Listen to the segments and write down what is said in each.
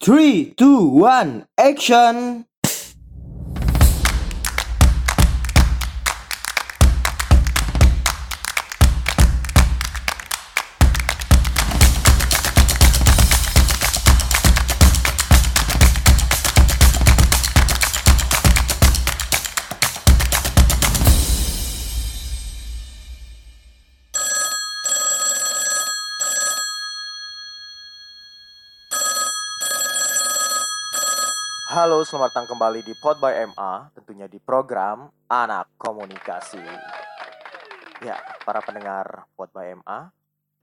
Three, two, one, action! Selamat datang kembali di Pod by MA, tentunya di program Anak Komunikasi. Ya, para pendengar Pod by MA,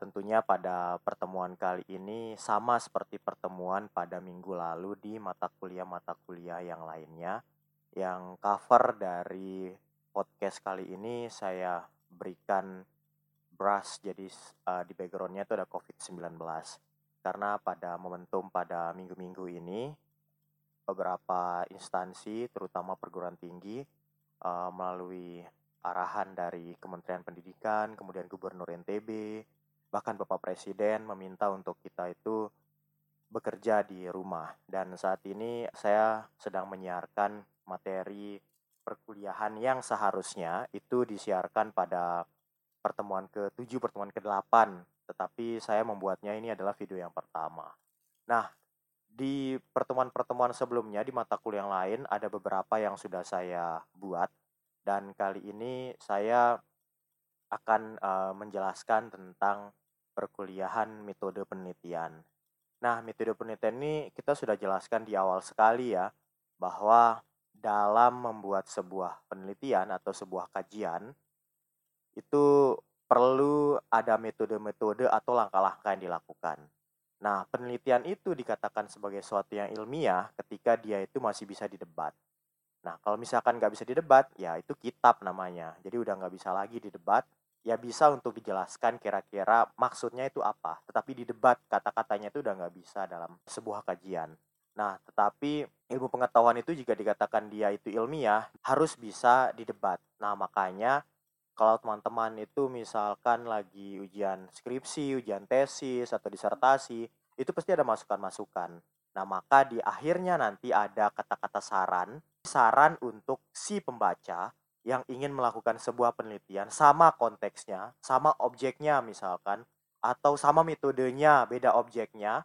tentunya pada pertemuan kali ini sama seperti pertemuan pada minggu lalu di mata kuliah-mata kuliah yang lainnya. Yang cover dari podcast kali ini saya berikan brush, jadi uh, di backgroundnya itu ada COVID-19. Karena pada momentum pada minggu-minggu ini beberapa instansi, terutama perguruan tinggi, uh, melalui arahan dari Kementerian Pendidikan, kemudian Gubernur NTB, bahkan Bapak Presiden meminta untuk kita itu bekerja di rumah. Dan saat ini saya sedang menyiarkan materi perkuliahan yang seharusnya itu disiarkan pada pertemuan ke-7, pertemuan ke-8, tetapi saya membuatnya ini adalah video yang pertama. Nah, di pertemuan-pertemuan sebelumnya di mata kuliah yang lain ada beberapa yang sudah saya buat dan kali ini saya akan uh, menjelaskan tentang perkuliahan metode penelitian. Nah, metode penelitian ini kita sudah jelaskan di awal sekali ya bahwa dalam membuat sebuah penelitian atau sebuah kajian itu perlu ada metode-metode atau langkah-langkah yang dilakukan. Nah, penelitian itu dikatakan sebagai suatu yang ilmiah ketika dia itu masih bisa didebat. Nah, kalau misalkan nggak bisa didebat, ya itu kitab namanya. Jadi udah nggak bisa lagi didebat, ya bisa untuk dijelaskan kira-kira maksudnya itu apa. Tetapi didebat kata-katanya itu udah nggak bisa dalam sebuah kajian. Nah, tetapi ilmu pengetahuan itu jika dikatakan dia itu ilmiah, harus bisa didebat. Nah, makanya kalau teman-teman itu misalkan lagi ujian skripsi, ujian tesis atau disertasi, itu pasti ada masukan-masukan. Nah, maka di akhirnya nanti ada kata-kata saran, saran untuk si pembaca yang ingin melakukan sebuah penelitian sama konteksnya, sama objeknya misalkan, atau sama metodenya, beda objeknya,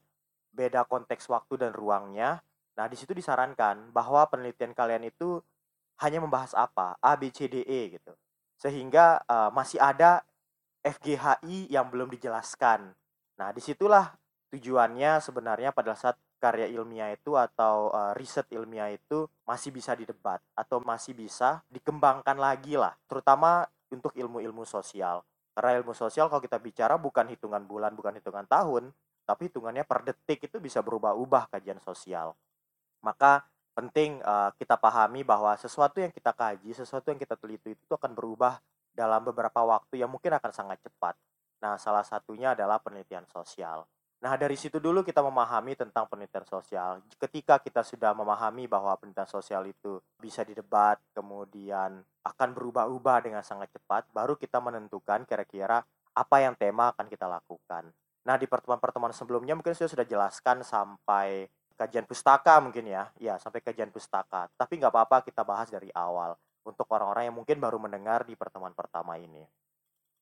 beda konteks waktu dan ruangnya. Nah, di situ disarankan bahwa penelitian kalian itu hanya membahas apa? A, B, C, D, E gitu sehingga uh, masih ada FGHI yang belum dijelaskan. Nah, di situlah tujuannya sebenarnya pada saat karya ilmiah itu atau uh, riset ilmiah itu masih bisa didebat atau masih bisa dikembangkan lagi lah, terutama untuk ilmu-ilmu sosial. Karena ilmu sosial kalau kita bicara bukan hitungan bulan, bukan hitungan tahun, tapi hitungannya per detik itu bisa berubah-ubah kajian sosial. Maka penting uh, kita pahami bahwa sesuatu yang kita kaji, sesuatu yang kita teliti itu akan berubah dalam beberapa waktu yang mungkin akan sangat cepat. Nah, salah satunya adalah penelitian sosial. Nah, dari situ dulu kita memahami tentang penelitian sosial. Ketika kita sudah memahami bahwa penelitian sosial itu bisa didebat, kemudian akan berubah-ubah dengan sangat cepat, baru kita menentukan kira-kira apa yang tema akan kita lakukan. Nah, di pertemuan-pertemuan sebelumnya mungkin saya sudah jelaskan sampai kajian pustaka mungkin ya, ya sampai kajian pustaka. Tapi nggak apa-apa kita bahas dari awal untuk orang-orang yang mungkin baru mendengar di pertemuan pertama ini.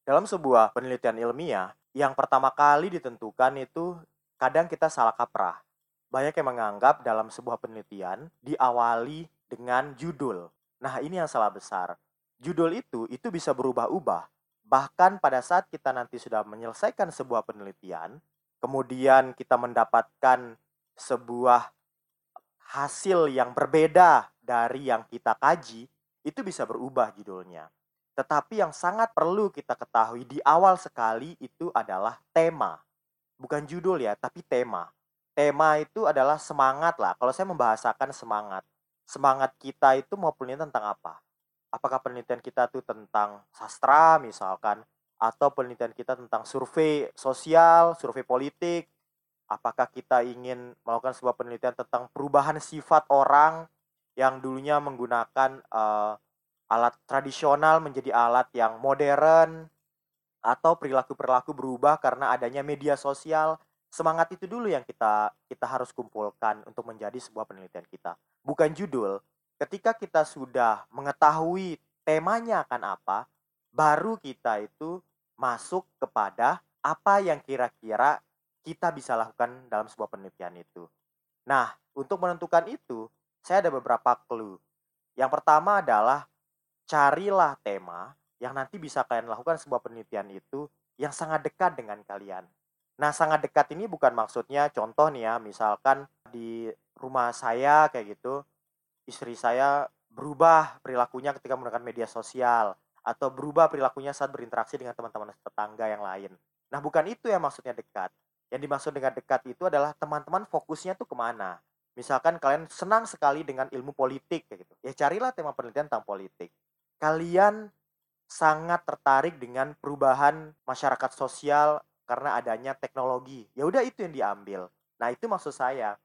Dalam sebuah penelitian ilmiah, yang pertama kali ditentukan itu kadang kita salah kaprah. Banyak yang menganggap dalam sebuah penelitian diawali dengan judul. Nah, ini yang salah besar. Judul itu itu bisa berubah-ubah. Bahkan pada saat kita nanti sudah menyelesaikan sebuah penelitian, kemudian kita mendapatkan sebuah hasil yang berbeda dari yang kita kaji, itu bisa berubah judulnya. Tetapi yang sangat perlu kita ketahui di awal sekali itu adalah tema. Bukan judul ya, tapi tema. Tema itu adalah semangat lah. Kalau saya membahasakan semangat. Semangat kita itu mau penelitian tentang apa? Apakah penelitian kita itu tentang sastra misalkan? Atau penelitian kita tentang survei sosial, survei politik, apakah kita ingin melakukan sebuah penelitian tentang perubahan sifat orang yang dulunya menggunakan uh, alat tradisional menjadi alat yang modern atau perilaku-perilaku berubah karena adanya media sosial semangat itu dulu yang kita kita harus kumpulkan untuk menjadi sebuah penelitian kita. Bukan judul. Ketika kita sudah mengetahui temanya akan apa, baru kita itu masuk kepada apa yang kira-kira kita bisa lakukan dalam sebuah penelitian itu. Nah, untuk menentukan itu, saya ada beberapa clue. Yang pertama adalah carilah tema yang nanti bisa kalian lakukan sebuah penelitian itu yang sangat dekat dengan kalian. Nah, sangat dekat ini bukan maksudnya contoh nih ya, misalkan di rumah saya kayak gitu, istri saya berubah perilakunya ketika menggunakan media sosial atau berubah perilakunya saat berinteraksi dengan teman-teman tetangga yang lain. Nah, bukan itu yang maksudnya dekat. Yang dimaksud dengan dekat itu adalah teman-teman fokusnya tuh ke mana. Misalkan kalian senang sekali dengan ilmu politik kayak gitu. Ya carilah tema penelitian tentang politik. Kalian sangat tertarik dengan perubahan masyarakat sosial karena adanya teknologi. Ya udah itu yang diambil. Nah, itu maksud saya.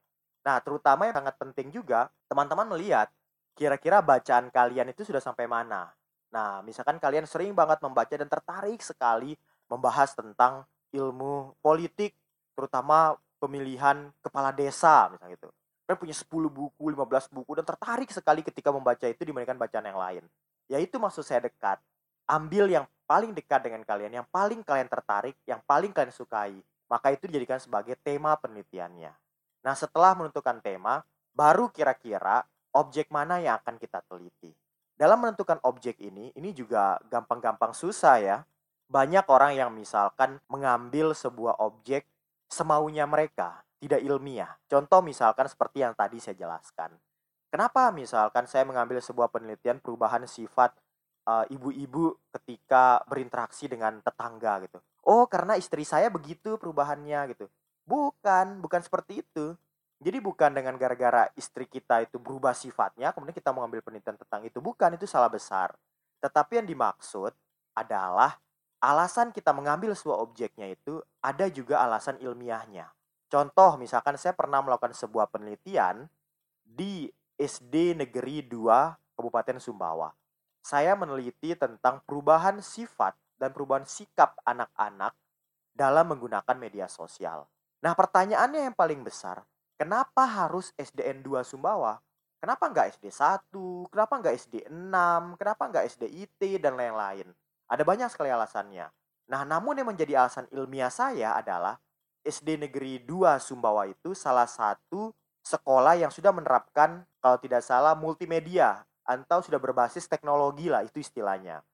Nah, terutama yang sangat penting juga, teman-teman melihat kira-kira bacaan kalian itu sudah sampai mana. Nah, misalkan kalian sering banget membaca dan tertarik sekali membahas tentang ilmu politik, terutama pemilihan kepala desa misalnya gitu. Kalian punya 10 buku, 15 buku dan tertarik sekali ketika membaca itu dibandingkan bacaan yang lain. Ya itu maksud saya dekat. Ambil yang paling dekat dengan kalian, yang paling kalian tertarik, yang paling kalian sukai, maka itu dijadikan sebagai tema penelitiannya. Nah, setelah menentukan tema, baru kira-kira objek mana yang akan kita teliti. Dalam menentukan objek ini, ini juga gampang-gampang susah ya. Banyak orang yang misalkan mengambil sebuah objek semaunya mereka, tidak ilmiah. Contoh misalkan seperti yang tadi saya jelaskan. Kenapa misalkan saya mengambil sebuah penelitian perubahan sifat uh, ibu-ibu ketika berinteraksi dengan tetangga gitu. Oh, karena istri saya begitu perubahannya gitu. Bukan, bukan seperti itu. Jadi bukan dengan gara-gara istri kita itu berubah sifatnya, kemudian kita mengambil penelitian tentang itu. Bukan, itu salah besar. Tetapi yang dimaksud adalah alasan kita mengambil sebuah objeknya itu ada juga alasan ilmiahnya. Contoh, misalkan saya pernah melakukan sebuah penelitian di SD Negeri 2 Kabupaten Sumbawa saya meneliti tentang perubahan sifat dan perubahan sikap anak-anak dalam menggunakan media sosial. Nah, pertanyaannya yang paling besar, kenapa harus SDN 2 Sumbawa? Kenapa nggak SD 1? Kenapa nggak SD 6? Kenapa nggak SD IT dan lain-lain? Ada banyak sekali alasannya. Nah, namun yang menjadi alasan ilmiah saya adalah SD Negeri 2 Sumbawa itu salah satu sekolah yang sudah menerapkan kalau tidak salah multimedia atau sudah berbasis teknologi lah itu istilahnya.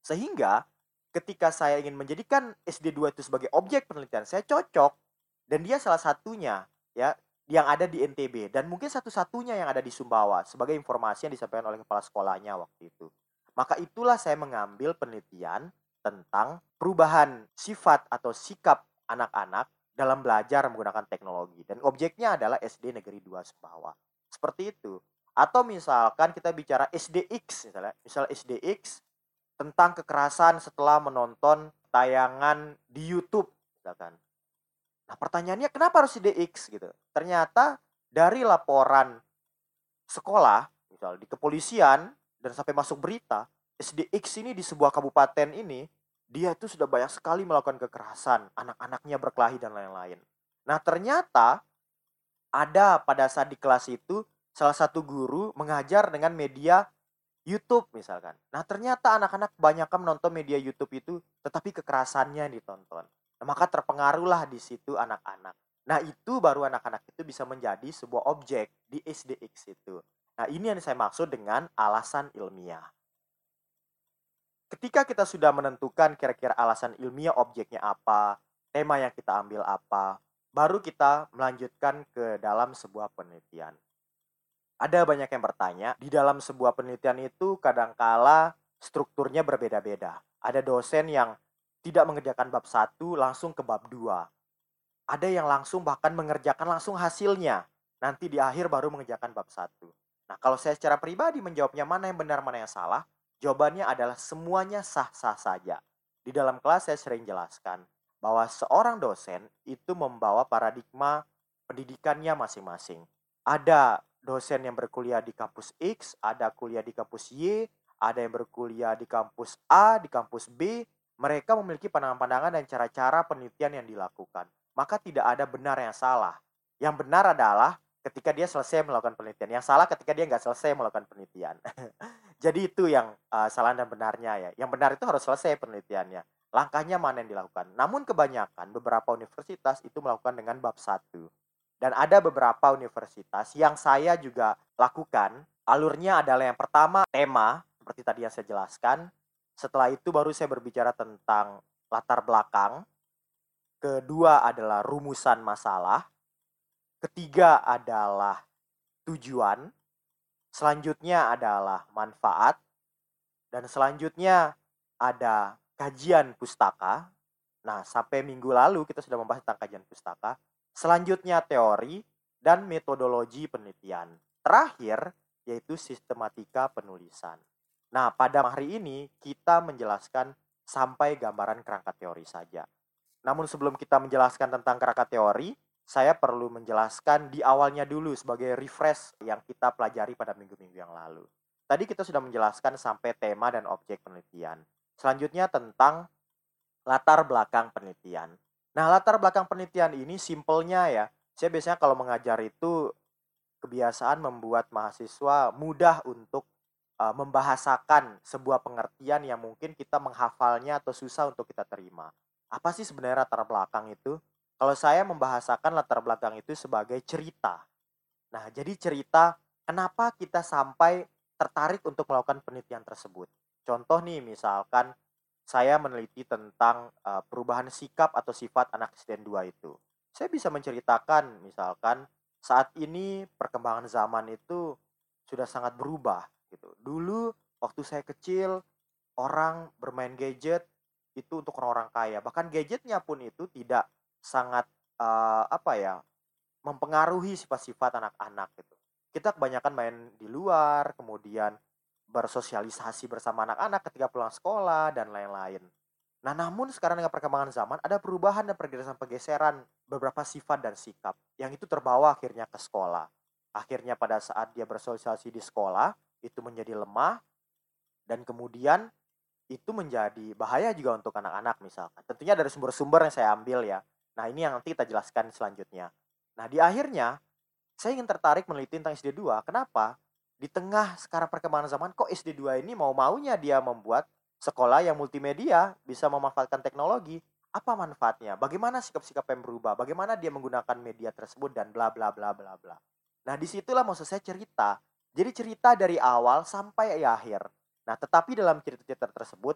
Sehingga ketika saya ingin menjadikan SD2 itu sebagai objek penelitian, saya cocok dan dia salah satunya ya yang ada di NTB dan mungkin satu-satunya yang ada di Sumbawa sebagai informasi yang disampaikan oleh kepala sekolahnya waktu itu. Maka itulah saya mengambil penelitian tentang perubahan sifat atau sikap anak-anak dalam belajar menggunakan teknologi dan objeknya adalah SD Negeri 2 Sumbawa. Seperti itu. Atau misalkan kita bicara SDX misalnya, misal SDX tentang kekerasan setelah menonton tayangan di YouTube misalkan. Nah, pertanyaannya kenapa harus SDX gitu? Ternyata dari laporan sekolah, misal di kepolisian dan sampai masuk berita, SDX ini di sebuah kabupaten ini dia itu sudah banyak sekali melakukan kekerasan, anak-anaknya berkelahi dan lain-lain. Nah, ternyata ada pada saat di kelas itu salah satu guru mengajar dengan media YouTube misalkan. Nah ternyata anak-anak banyak menonton media YouTube itu, tetapi kekerasannya ditonton. Nah, maka terpengaruhlah di situ anak-anak. Nah itu baru anak-anak itu bisa menjadi sebuah objek di SDX itu. Nah ini yang saya maksud dengan alasan ilmiah. Ketika kita sudah menentukan kira-kira alasan ilmiah objeknya apa, tema yang kita ambil apa, baru kita melanjutkan ke dalam sebuah penelitian ada banyak yang bertanya, di dalam sebuah penelitian itu kadangkala strukturnya berbeda-beda. Ada dosen yang tidak mengerjakan bab satu langsung ke bab dua. Ada yang langsung bahkan mengerjakan langsung hasilnya. Nanti di akhir baru mengerjakan bab satu. Nah kalau saya secara pribadi menjawabnya mana yang benar mana yang salah, jawabannya adalah semuanya sah-sah saja. Di dalam kelas saya sering jelaskan bahwa seorang dosen itu membawa paradigma pendidikannya masing-masing. Ada dosen yang berkuliah di kampus X, ada kuliah di kampus Y, ada yang berkuliah di kampus A, di kampus B. Mereka memiliki pandangan-pandangan dan cara-cara penelitian yang dilakukan. maka tidak ada benar yang salah. Yang benar adalah ketika dia selesai melakukan penelitian. Yang salah ketika dia nggak selesai melakukan penelitian. Jadi itu yang uh, salah dan benarnya ya. Yang benar itu harus selesai penelitiannya. Langkahnya mana yang dilakukan. Namun kebanyakan beberapa universitas itu melakukan dengan bab satu. Dan ada beberapa universitas yang saya juga lakukan. Alurnya adalah yang pertama tema, seperti tadi yang saya jelaskan. Setelah itu baru saya berbicara tentang latar belakang. Kedua adalah rumusan masalah Ketiga adalah tujuan. Selanjutnya adalah manfaat. Dan selanjutnya ada kajian pustaka. Nah, sampai minggu lalu kita sudah membahas tentang kajian pustaka. Selanjutnya teori dan metodologi penelitian. Terakhir yaitu sistematika penulisan. Nah, pada hari ini kita menjelaskan sampai gambaran kerangka teori saja. Namun sebelum kita menjelaskan tentang kerangka teori, saya perlu menjelaskan di awalnya dulu sebagai refresh yang kita pelajari pada minggu-minggu yang lalu. Tadi kita sudah menjelaskan sampai tema dan objek penelitian. Selanjutnya tentang latar belakang penelitian. Nah, latar belakang penelitian ini simpelnya ya. Saya biasanya kalau mengajar itu kebiasaan membuat mahasiswa mudah untuk uh, membahasakan sebuah pengertian yang mungkin kita menghafalnya atau susah untuk kita terima. Apa sih sebenarnya latar belakang itu? Kalau saya membahasakan latar belakang itu sebagai cerita. Nah, jadi cerita kenapa kita sampai tertarik untuk melakukan penelitian tersebut. Contoh nih, misalkan saya meneliti tentang uh, perubahan sikap atau sifat anak SDN 2 itu. Saya bisa menceritakan misalkan saat ini perkembangan zaman itu sudah sangat berubah gitu. Dulu waktu saya kecil orang bermain gadget itu untuk orang-orang kaya. Bahkan gadgetnya pun itu tidak sangat uh, apa ya mempengaruhi sifat-sifat anak-anak gitu. Kita kebanyakan main di luar, kemudian bersosialisasi bersama anak-anak ketika pulang sekolah dan lain-lain. Nah, namun sekarang dengan perkembangan zaman ada perubahan dan pergeseran-pergeseran beberapa sifat dan sikap yang itu terbawa akhirnya ke sekolah. Akhirnya pada saat dia bersosialisasi di sekolah itu menjadi lemah dan kemudian itu menjadi bahaya juga untuk anak-anak misalkan. Tentunya dari sumber-sumber yang saya ambil ya. Nah, ini yang nanti kita jelaskan selanjutnya. Nah, di akhirnya saya ingin tertarik meneliti tentang SD2. Kenapa? Di tengah sekarang perkembangan zaman kok SD2 ini mau-maunya dia membuat sekolah yang multimedia, bisa memanfaatkan teknologi. Apa manfaatnya? Bagaimana sikap-sikap yang berubah? Bagaimana dia menggunakan media tersebut dan bla bla bla bla bla. Nah, di situlah maksud saya cerita. Jadi cerita dari awal sampai akhir. Nah, tetapi dalam cerita-cerita tersebut,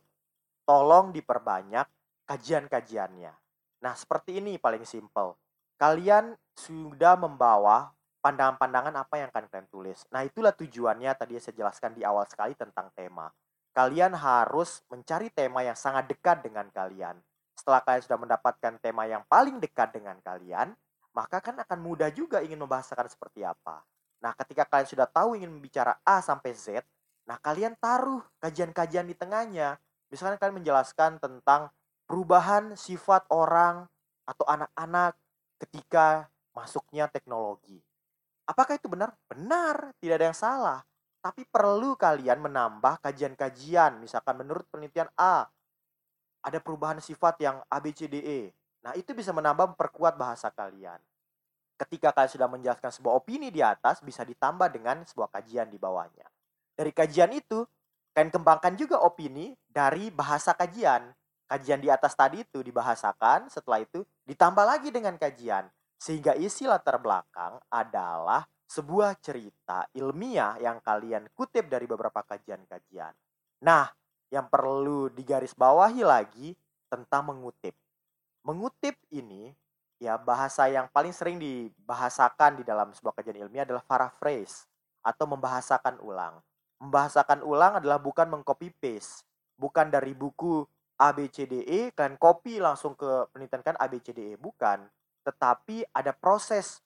tolong diperbanyak kajian-kajiannya. Nah, seperti ini paling simpel. Kalian sudah membawa pandangan-pandangan apa yang akan kalian tulis. Nah, itulah tujuannya tadi saya jelaskan di awal sekali tentang tema. Kalian harus mencari tema yang sangat dekat dengan kalian. Setelah kalian sudah mendapatkan tema yang paling dekat dengan kalian, maka kan akan mudah juga ingin membahasakan seperti apa. Nah, ketika kalian sudah tahu ingin membicara A sampai Z, nah kalian taruh kajian-kajian di tengahnya. Misalnya kalian menjelaskan tentang perubahan sifat orang atau anak-anak ketika masuknya teknologi. Apakah itu benar? Benar, tidak ada yang salah. Tapi perlu kalian menambah kajian-kajian. Misalkan menurut penelitian A, ada perubahan sifat yang ABCDE. Nah, itu bisa menambah memperkuat bahasa kalian. Ketika kalian sudah menjelaskan sebuah opini di atas, bisa ditambah dengan sebuah kajian di bawahnya. Dari kajian itu, kalian kembangkan juga opini dari bahasa kajian kajian di atas tadi itu dibahasakan, setelah itu ditambah lagi dengan kajian. Sehingga isi latar belakang adalah sebuah cerita ilmiah yang kalian kutip dari beberapa kajian-kajian. Nah, yang perlu digarisbawahi lagi tentang mengutip. Mengutip ini ya bahasa yang paling sering dibahasakan di dalam sebuah kajian ilmiah adalah paraphrase atau membahasakan ulang. Membahasakan ulang adalah bukan mengcopy paste, bukan dari buku ABCDE kalian copy langsung ke penelitian kan ABCDE bukan. Tetapi ada proses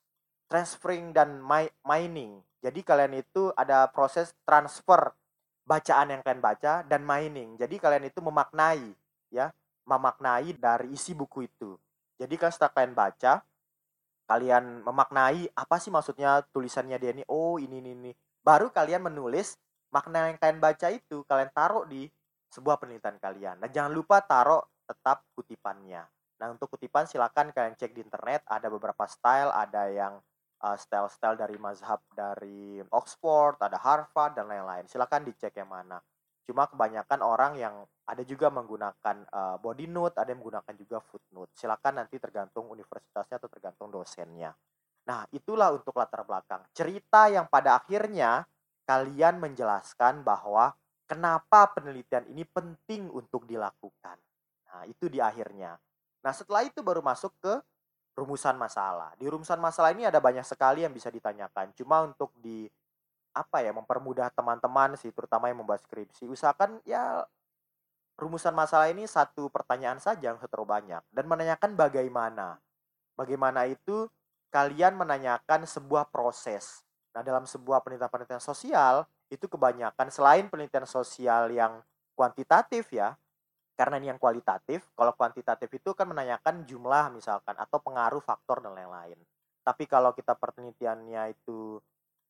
transferring dan mining. Jadi kalian itu ada proses transfer bacaan yang kalian baca dan mining. Jadi kalian itu memaknai ya memaknai dari isi buku itu. Jadi kan setelah kalian baca kalian memaknai apa sih maksudnya tulisannya dia ini? Oh ini ini ini. Baru kalian menulis makna yang kalian baca itu kalian taruh di sebuah penelitian kalian. Nah, jangan lupa taruh tetap kutipannya. Nah, untuk kutipan silakan kalian cek di internet, ada beberapa style, ada yang uh, style-style dari mazhab dari Oxford, ada Harvard dan lain-lain. Silakan dicek yang mana. Cuma kebanyakan orang yang ada juga menggunakan uh, body note, ada yang menggunakan juga footnote. Silakan nanti tergantung universitasnya atau tergantung dosennya. Nah, itulah untuk latar belakang. Cerita yang pada akhirnya kalian menjelaskan bahwa kenapa penelitian ini penting untuk dilakukan. Nah, itu di akhirnya. Nah, setelah itu baru masuk ke rumusan masalah. Di rumusan masalah ini ada banyak sekali yang bisa ditanyakan. Cuma untuk di apa ya mempermudah teman-teman sih terutama yang membuat skripsi usahakan ya rumusan masalah ini satu pertanyaan saja yang terlalu banyak dan menanyakan bagaimana bagaimana itu kalian menanyakan sebuah proses nah dalam sebuah penelitian-penelitian sosial itu kebanyakan selain penelitian sosial yang kuantitatif ya karena ini yang kualitatif kalau kuantitatif itu kan menanyakan jumlah misalkan atau pengaruh faktor dan lain-lain. Tapi kalau kita penelitiannya itu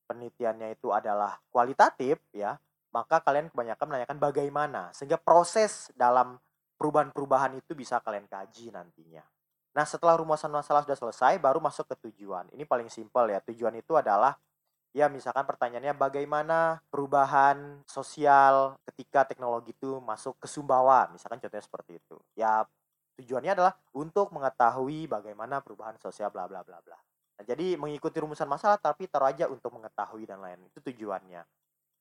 penelitiannya itu adalah kualitatif ya maka kalian kebanyakan menanyakan bagaimana sehingga proses dalam perubahan-perubahan itu bisa kalian kaji nantinya. Nah setelah rumusan masalah sudah selesai baru masuk ke tujuan. Ini paling simpel ya tujuan itu adalah ya misalkan pertanyaannya bagaimana perubahan sosial ketika teknologi itu masuk ke Sumbawa? Misalkan contohnya seperti itu. Ya tujuannya adalah untuk mengetahui bagaimana perubahan sosial bla bla bla bla. Nah, jadi mengikuti rumusan masalah tapi taruh aja untuk mengetahui dan lain itu tujuannya.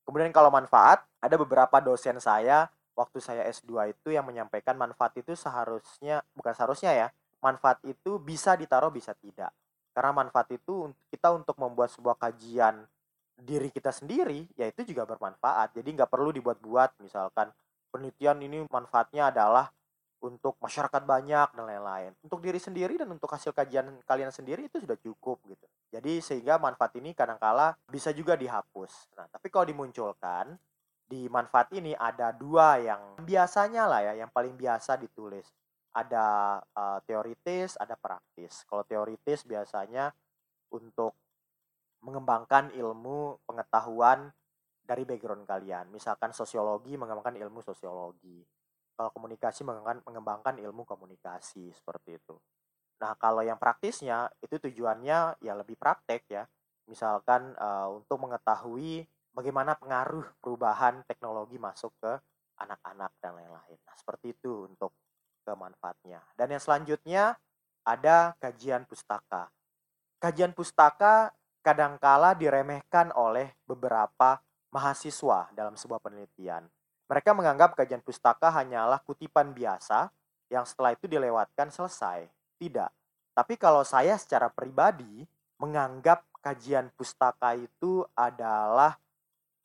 Kemudian kalau manfaat ada beberapa dosen saya waktu saya S2 itu yang menyampaikan manfaat itu seharusnya bukan seharusnya ya manfaat itu bisa ditaruh bisa tidak karena manfaat itu kita untuk membuat sebuah kajian diri kita sendiri, ya itu juga bermanfaat. Jadi nggak perlu dibuat-buat, misalkan penelitian ini manfaatnya adalah untuk masyarakat banyak dan lain-lain. Untuk diri sendiri dan untuk hasil kajian kalian sendiri itu sudah cukup gitu. Jadi sehingga manfaat ini kadangkala bisa juga dihapus. Nah, tapi kalau dimunculkan di manfaat ini ada dua yang biasanya lah ya, yang paling biasa ditulis ada uh, teoritis, ada praktis. Kalau teoritis biasanya untuk mengembangkan ilmu pengetahuan dari background kalian. Misalkan sosiologi mengembangkan ilmu sosiologi. Kalau komunikasi mengembangkan, mengembangkan ilmu komunikasi seperti itu. Nah, kalau yang praktisnya itu tujuannya ya lebih praktek ya. Misalkan uh, untuk mengetahui bagaimana pengaruh perubahan teknologi masuk ke anak-anak dan lain-lain. Nah, seperti itu untuk ke manfaatnya. Dan yang selanjutnya ada kajian pustaka. Kajian pustaka kadangkala diremehkan oleh beberapa mahasiswa dalam sebuah penelitian. Mereka menganggap kajian pustaka hanyalah kutipan biasa yang setelah itu dilewatkan selesai. Tidak. Tapi kalau saya secara pribadi menganggap kajian pustaka itu adalah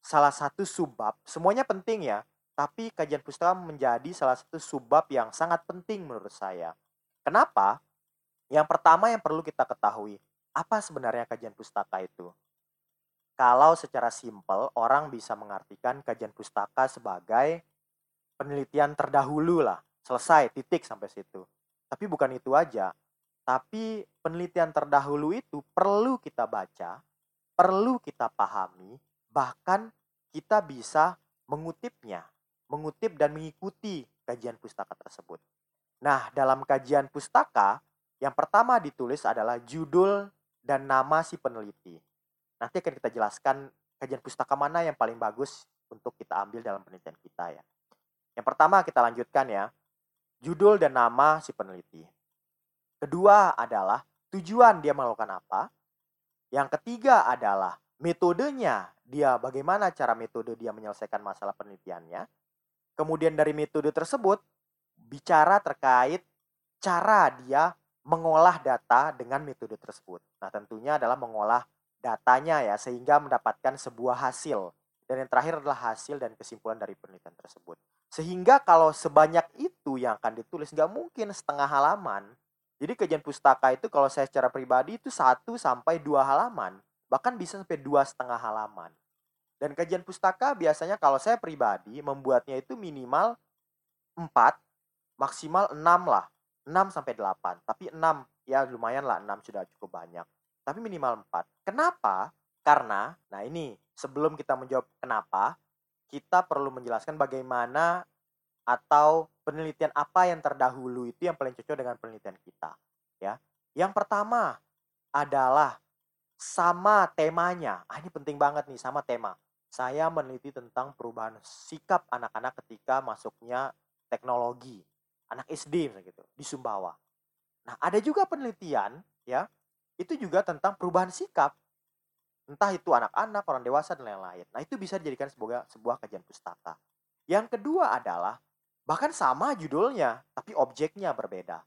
salah satu subbab. Semuanya penting ya, tapi kajian pustaka menjadi salah satu subbab yang sangat penting menurut saya. Kenapa? Yang pertama yang perlu kita ketahui, apa sebenarnya kajian pustaka itu? Kalau secara simpel, orang bisa mengartikan kajian pustaka sebagai penelitian terdahulu lah. Selesai, titik sampai situ. Tapi bukan itu aja. Tapi penelitian terdahulu itu perlu kita baca, perlu kita pahami, bahkan kita bisa mengutipnya mengutip dan mengikuti kajian pustaka tersebut. Nah, dalam kajian pustaka, yang pertama ditulis adalah judul dan nama si peneliti. Nanti akan kita jelaskan kajian pustaka mana yang paling bagus untuk kita ambil dalam penelitian kita ya. Yang pertama kita lanjutkan ya. Judul dan nama si peneliti. Kedua adalah tujuan dia melakukan apa. Yang ketiga adalah metodenya, dia bagaimana cara metode dia menyelesaikan masalah penelitiannya. Kemudian dari metode tersebut bicara terkait cara dia mengolah data dengan metode tersebut. Nah, tentunya adalah mengolah datanya ya sehingga mendapatkan sebuah hasil. Dan yang terakhir adalah hasil dan kesimpulan dari penelitian tersebut. Sehingga kalau sebanyak itu yang akan ditulis nggak mungkin setengah halaman. Jadi kajian pustaka itu kalau saya secara pribadi itu satu sampai dua halaman. Bahkan bisa sampai dua setengah halaman. Dan kajian pustaka biasanya kalau saya pribadi membuatnya itu minimal 4, maksimal 6 lah. 6 sampai 8. Tapi 6 ya lumayan lah 6 sudah cukup banyak. Tapi minimal 4. Kenapa? Karena, nah ini sebelum kita menjawab kenapa, kita perlu menjelaskan bagaimana atau penelitian apa yang terdahulu itu yang paling cocok dengan penelitian kita ya yang pertama adalah sama temanya ah ini penting banget nih sama tema saya meneliti tentang perubahan sikap anak-anak ketika masuknya teknologi. Anak SD misalnya gitu di Sumbawa. Nah ada juga penelitian ya itu juga tentang perubahan sikap. Entah itu anak-anak orang dewasa dan lain-lain. Nah itu bisa dijadikan sebuah sebuah kajian pustaka. Yang kedua adalah Bahkan sama judulnya, tapi objeknya berbeda.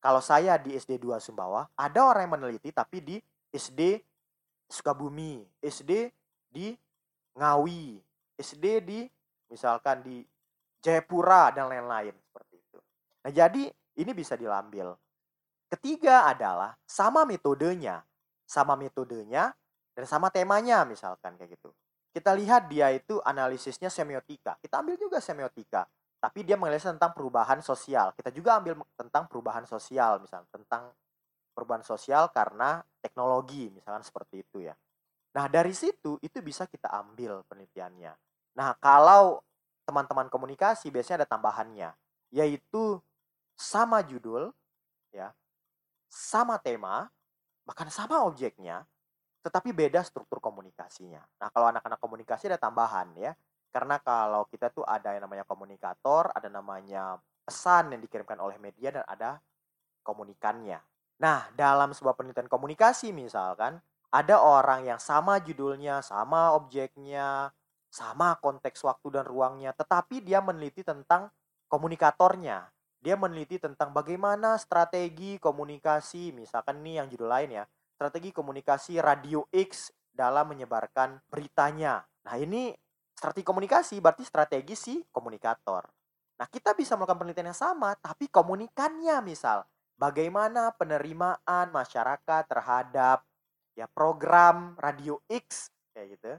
Kalau saya di SD 2 Sumbawa, ada orang yang meneliti tapi di SD Sukabumi, SD di Ngawi, SD di misalkan di Jayapura dan lain-lain seperti itu. Nah, jadi ini bisa diambil. Ketiga adalah sama metodenya, sama metodenya dan sama temanya misalkan kayak gitu. Kita lihat dia itu analisisnya semiotika. Kita ambil juga semiotika tapi dia menganalisa tentang perubahan sosial. Kita juga ambil tentang perubahan sosial, misalnya tentang perubahan sosial karena teknologi, misalnya seperti itu ya. Nah, dari situ itu bisa kita ambil penelitiannya. Nah, kalau teman-teman komunikasi biasanya ada tambahannya, yaitu sama judul ya, sama tema, bahkan sama objeknya, tetapi beda struktur komunikasinya. Nah, kalau anak-anak komunikasi ada tambahan ya. Karena kalau kita tuh ada yang namanya komunikator, ada namanya pesan yang dikirimkan oleh media dan ada komunikannya. Nah, dalam sebuah penelitian komunikasi misalkan, ada orang yang sama judulnya, sama objeknya, sama konteks waktu dan ruangnya, tetapi dia meneliti tentang komunikatornya. Dia meneliti tentang bagaimana strategi komunikasi, misalkan ini yang judul lain ya, strategi komunikasi radio X dalam menyebarkan beritanya. Nah, ini strategi komunikasi berarti strategi si komunikator. Nah, kita bisa melakukan penelitian yang sama, tapi komunikannya misal, bagaimana penerimaan masyarakat terhadap ya program radio X kayak gitu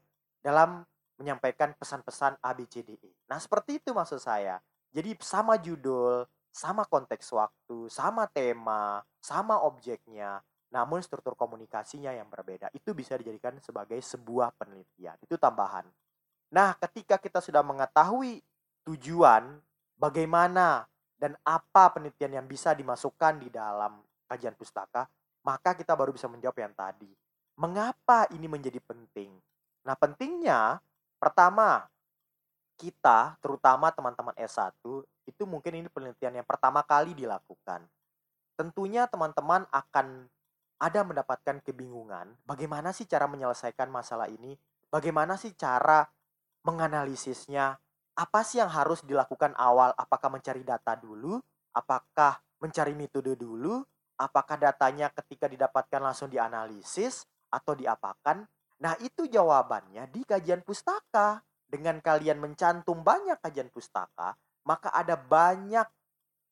dalam menyampaikan pesan-pesan ABCDE. Nah, seperti itu maksud saya. Jadi sama judul, sama konteks waktu, sama tema, sama objeknya, namun struktur komunikasinya yang berbeda. Itu bisa dijadikan sebagai sebuah penelitian. Itu tambahan. Nah, ketika kita sudah mengetahui tujuan, bagaimana dan apa penelitian yang bisa dimasukkan di dalam kajian pustaka, maka kita baru bisa menjawab yang tadi. Mengapa ini menjadi penting? Nah, pentingnya pertama, kita terutama teman-teman S1 itu mungkin ini penelitian yang pertama kali dilakukan. Tentunya teman-teman akan ada mendapatkan kebingungan bagaimana sih cara menyelesaikan masalah ini? Bagaimana sih cara menganalisisnya, apa sih yang harus dilakukan awal? Apakah mencari data dulu? Apakah mencari metode dulu? Apakah datanya ketika didapatkan langsung dianalisis atau diapakan? Nah, itu jawabannya di kajian pustaka. Dengan kalian mencantum banyak kajian pustaka, maka ada banyak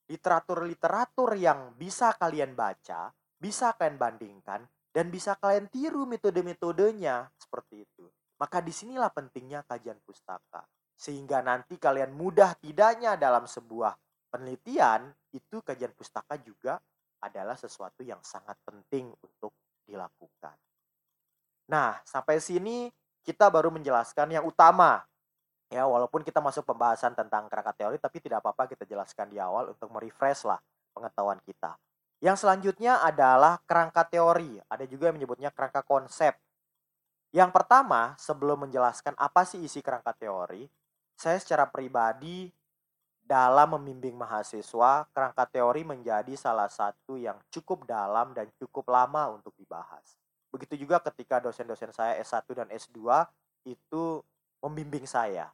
literatur-literatur yang bisa kalian baca, bisa kalian bandingkan, dan bisa kalian tiru metode-metodenya seperti itu. Maka di sinilah pentingnya kajian pustaka. Sehingga nanti kalian mudah tidaknya dalam sebuah penelitian, itu kajian pustaka juga adalah sesuatu yang sangat penting untuk dilakukan. Nah, sampai sini kita baru menjelaskan yang utama. Ya, walaupun kita masuk pembahasan tentang kerangka teori, tapi tidak apa-apa kita jelaskan di awal untuk merefresh lah pengetahuan kita. Yang selanjutnya adalah kerangka teori. Ada juga yang menyebutnya kerangka konsep. Yang pertama, sebelum menjelaskan apa sih isi kerangka teori, saya secara pribadi dalam membimbing mahasiswa, kerangka teori menjadi salah satu yang cukup dalam dan cukup lama untuk dibahas. Begitu juga ketika dosen-dosen saya S1 dan S2 itu membimbing saya.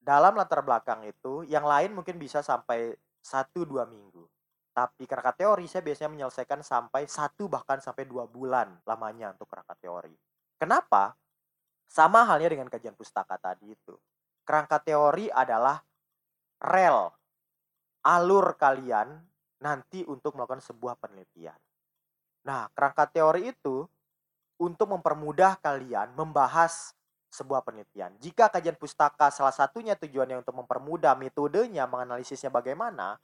Dalam latar belakang itu, yang lain mungkin bisa sampai 1-2 minggu. Tapi kerangka teori saya biasanya menyelesaikan sampai satu bahkan sampai dua bulan lamanya untuk kerangka teori. Kenapa? Sama halnya dengan kajian pustaka tadi itu. Kerangka teori adalah rel, alur kalian nanti untuk melakukan sebuah penelitian. Nah, kerangka teori itu untuk mempermudah kalian membahas sebuah penelitian. Jika kajian pustaka salah satunya tujuannya untuk mempermudah metodenya, menganalisisnya bagaimana,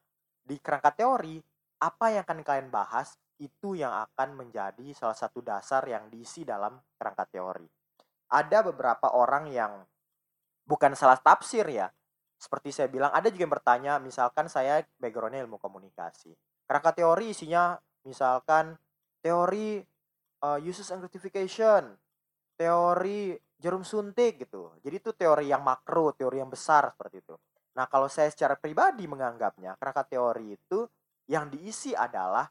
di kerangka teori, apa yang akan kalian bahas itu yang akan menjadi salah satu dasar yang diisi dalam kerangka teori. Ada beberapa orang yang bukan salah tafsir ya, seperti saya bilang ada juga yang bertanya misalkan saya backgroundnya ilmu komunikasi kerangka teori isinya misalkan teori uh, uses and gratification teori jarum suntik gitu. Jadi itu teori yang makro teori yang besar seperti itu. Nah kalau saya secara pribadi menganggapnya kerangka teori itu yang diisi adalah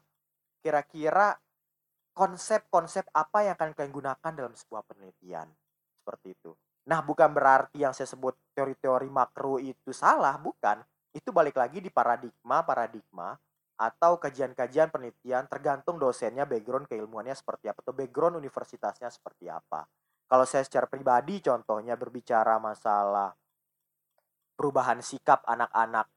kira-kira konsep-konsep apa yang akan kalian gunakan dalam sebuah penelitian. Seperti itu. Nah, bukan berarti yang saya sebut teori-teori makro itu salah, bukan. Itu balik lagi di paradigma-paradigma atau kajian-kajian penelitian tergantung dosennya background keilmuannya seperti apa atau background universitasnya seperti apa. Kalau saya secara pribadi contohnya berbicara masalah perubahan sikap anak-anak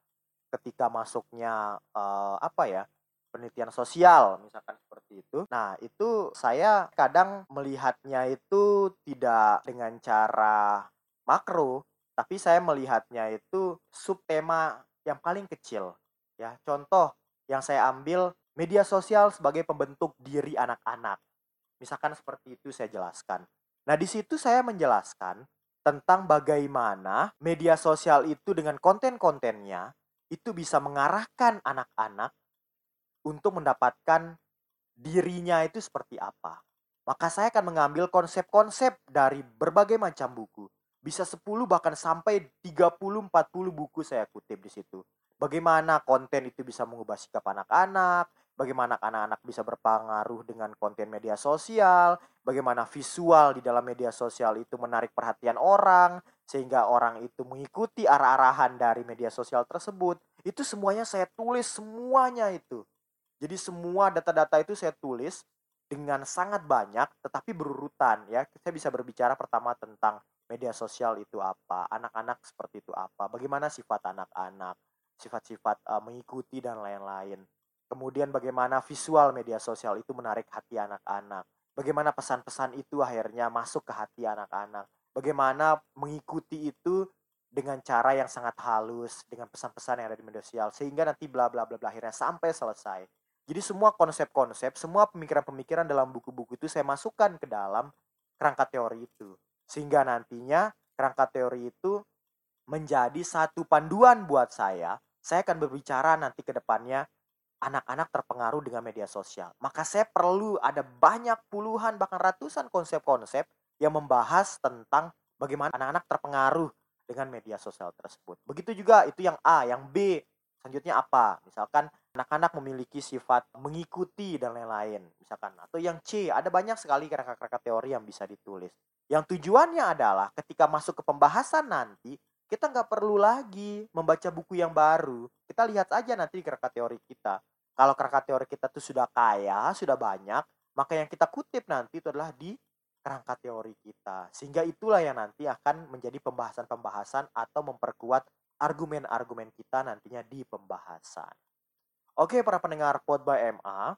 ketika masuknya uh, apa ya penelitian sosial misalkan seperti itu. Nah, itu saya kadang melihatnya itu tidak dengan cara makro, tapi saya melihatnya itu subtema yang paling kecil. Ya, contoh yang saya ambil media sosial sebagai pembentuk diri anak-anak. Misalkan seperti itu saya jelaskan. Nah, di situ saya menjelaskan tentang bagaimana media sosial itu dengan konten-kontennya itu bisa mengarahkan anak-anak untuk mendapatkan dirinya itu seperti apa. Maka saya akan mengambil konsep-konsep dari berbagai macam buku. Bisa 10 bahkan sampai 30 40 buku saya kutip di situ. Bagaimana konten itu bisa mengubah sikap anak-anak, bagaimana anak-anak bisa berpengaruh dengan konten media sosial, bagaimana visual di dalam media sosial itu menarik perhatian orang, sehingga orang itu mengikuti arah-arahan dari media sosial tersebut. Itu semuanya saya tulis semuanya itu. Jadi semua data-data itu saya tulis dengan sangat banyak tetapi berurutan ya. Saya bisa berbicara pertama tentang media sosial itu apa, anak-anak seperti itu apa, bagaimana sifat anak-anak, sifat-sifat uh, mengikuti dan lain-lain. Kemudian bagaimana visual media sosial itu menarik hati anak-anak. Bagaimana pesan-pesan itu akhirnya masuk ke hati anak-anak. Bagaimana mengikuti itu dengan cara yang sangat halus dengan pesan-pesan yang ada di media sosial sehingga nanti bla bla bla bla akhirnya sampai selesai. Jadi semua konsep-konsep, semua pemikiran-pemikiran dalam buku-buku itu saya masukkan ke dalam kerangka teori itu. Sehingga nantinya kerangka teori itu menjadi satu panduan buat saya. Saya akan berbicara nanti ke depannya anak-anak terpengaruh dengan media sosial. Maka saya perlu ada banyak puluhan bahkan ratusan konsep-konsep yang membahas tentang bagaimana anak-anak terpengaruh dengan media sosial tersebut. Begitu juga itu yang A, yang B, selanjutnya apa? Misalkan anak-anak memiliki sifat mengikuti dan lain-lain misalkan atau yang C ada banyak sekali kerangka-kerangka teori yang bisa ditulis yang tujuannya adalah ketika masuk ke pembahasan nanti kita nggak perlu lagi membaca buku yang baru. Kita lihat aja nanti kerangka teori kita. Kalau kerangka teori kita tuh sudah kaya sudah banyak maka yang kita kutip nanti itu adalah di kerangka teori kita. Sehingga itulah yang nanti akan menjadi pembahasan-pembahasan atau memperkuat argumen-argumen kita nantinya di pembahasan. Oke para pendengar Pod by MA,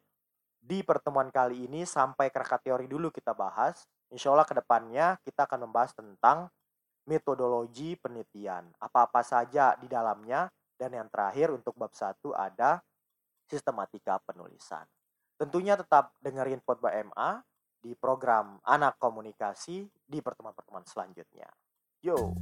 di pertemuan kali ini sampai kerangka teori dulu kita bahas. Insya Allah ke depannya kita akan membahas tentang metodologi penelitian. Apa-apa saja di dalamnya. Dan yang terakhir untuk bab satu ada sistematika penulisan. Tentunya tetap dengerin Pod by MA di program Anak Komunikasi di pertemuan-pertemuan selanjutnya. Yo!